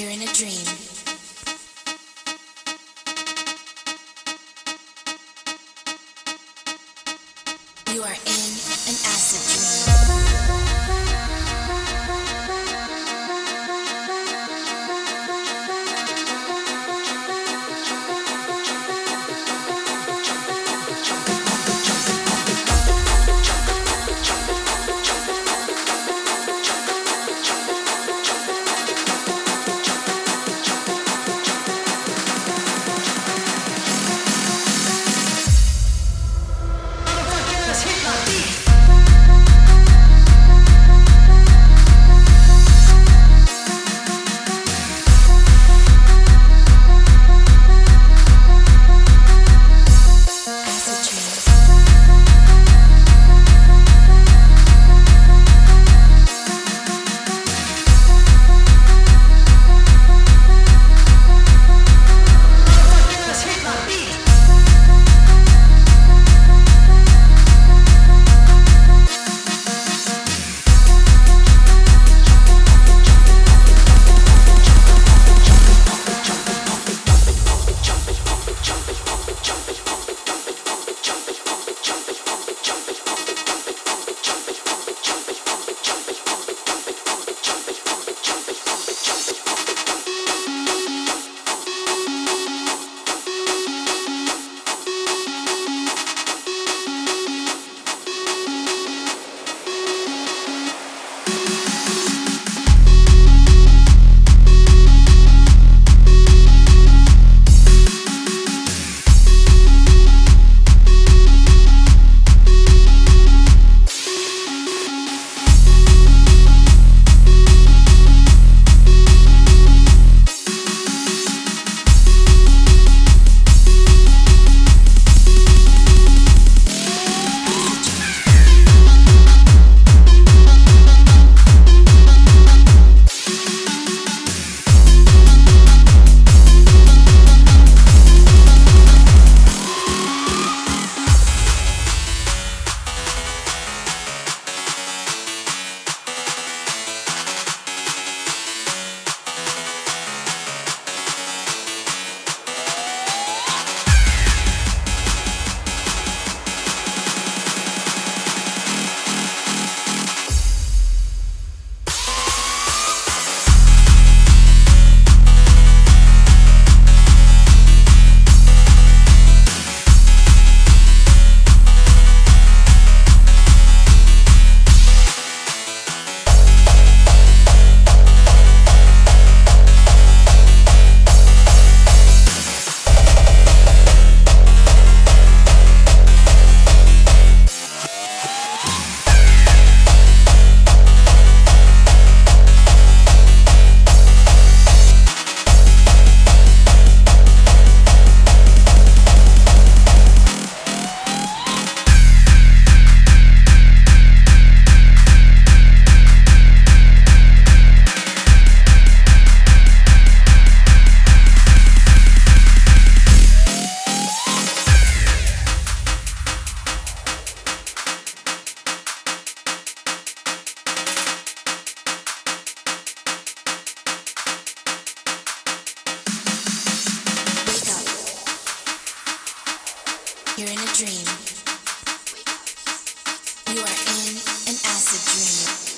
You're in a dream. You are in an acid dream. You're in a dream. You are in an acid dream.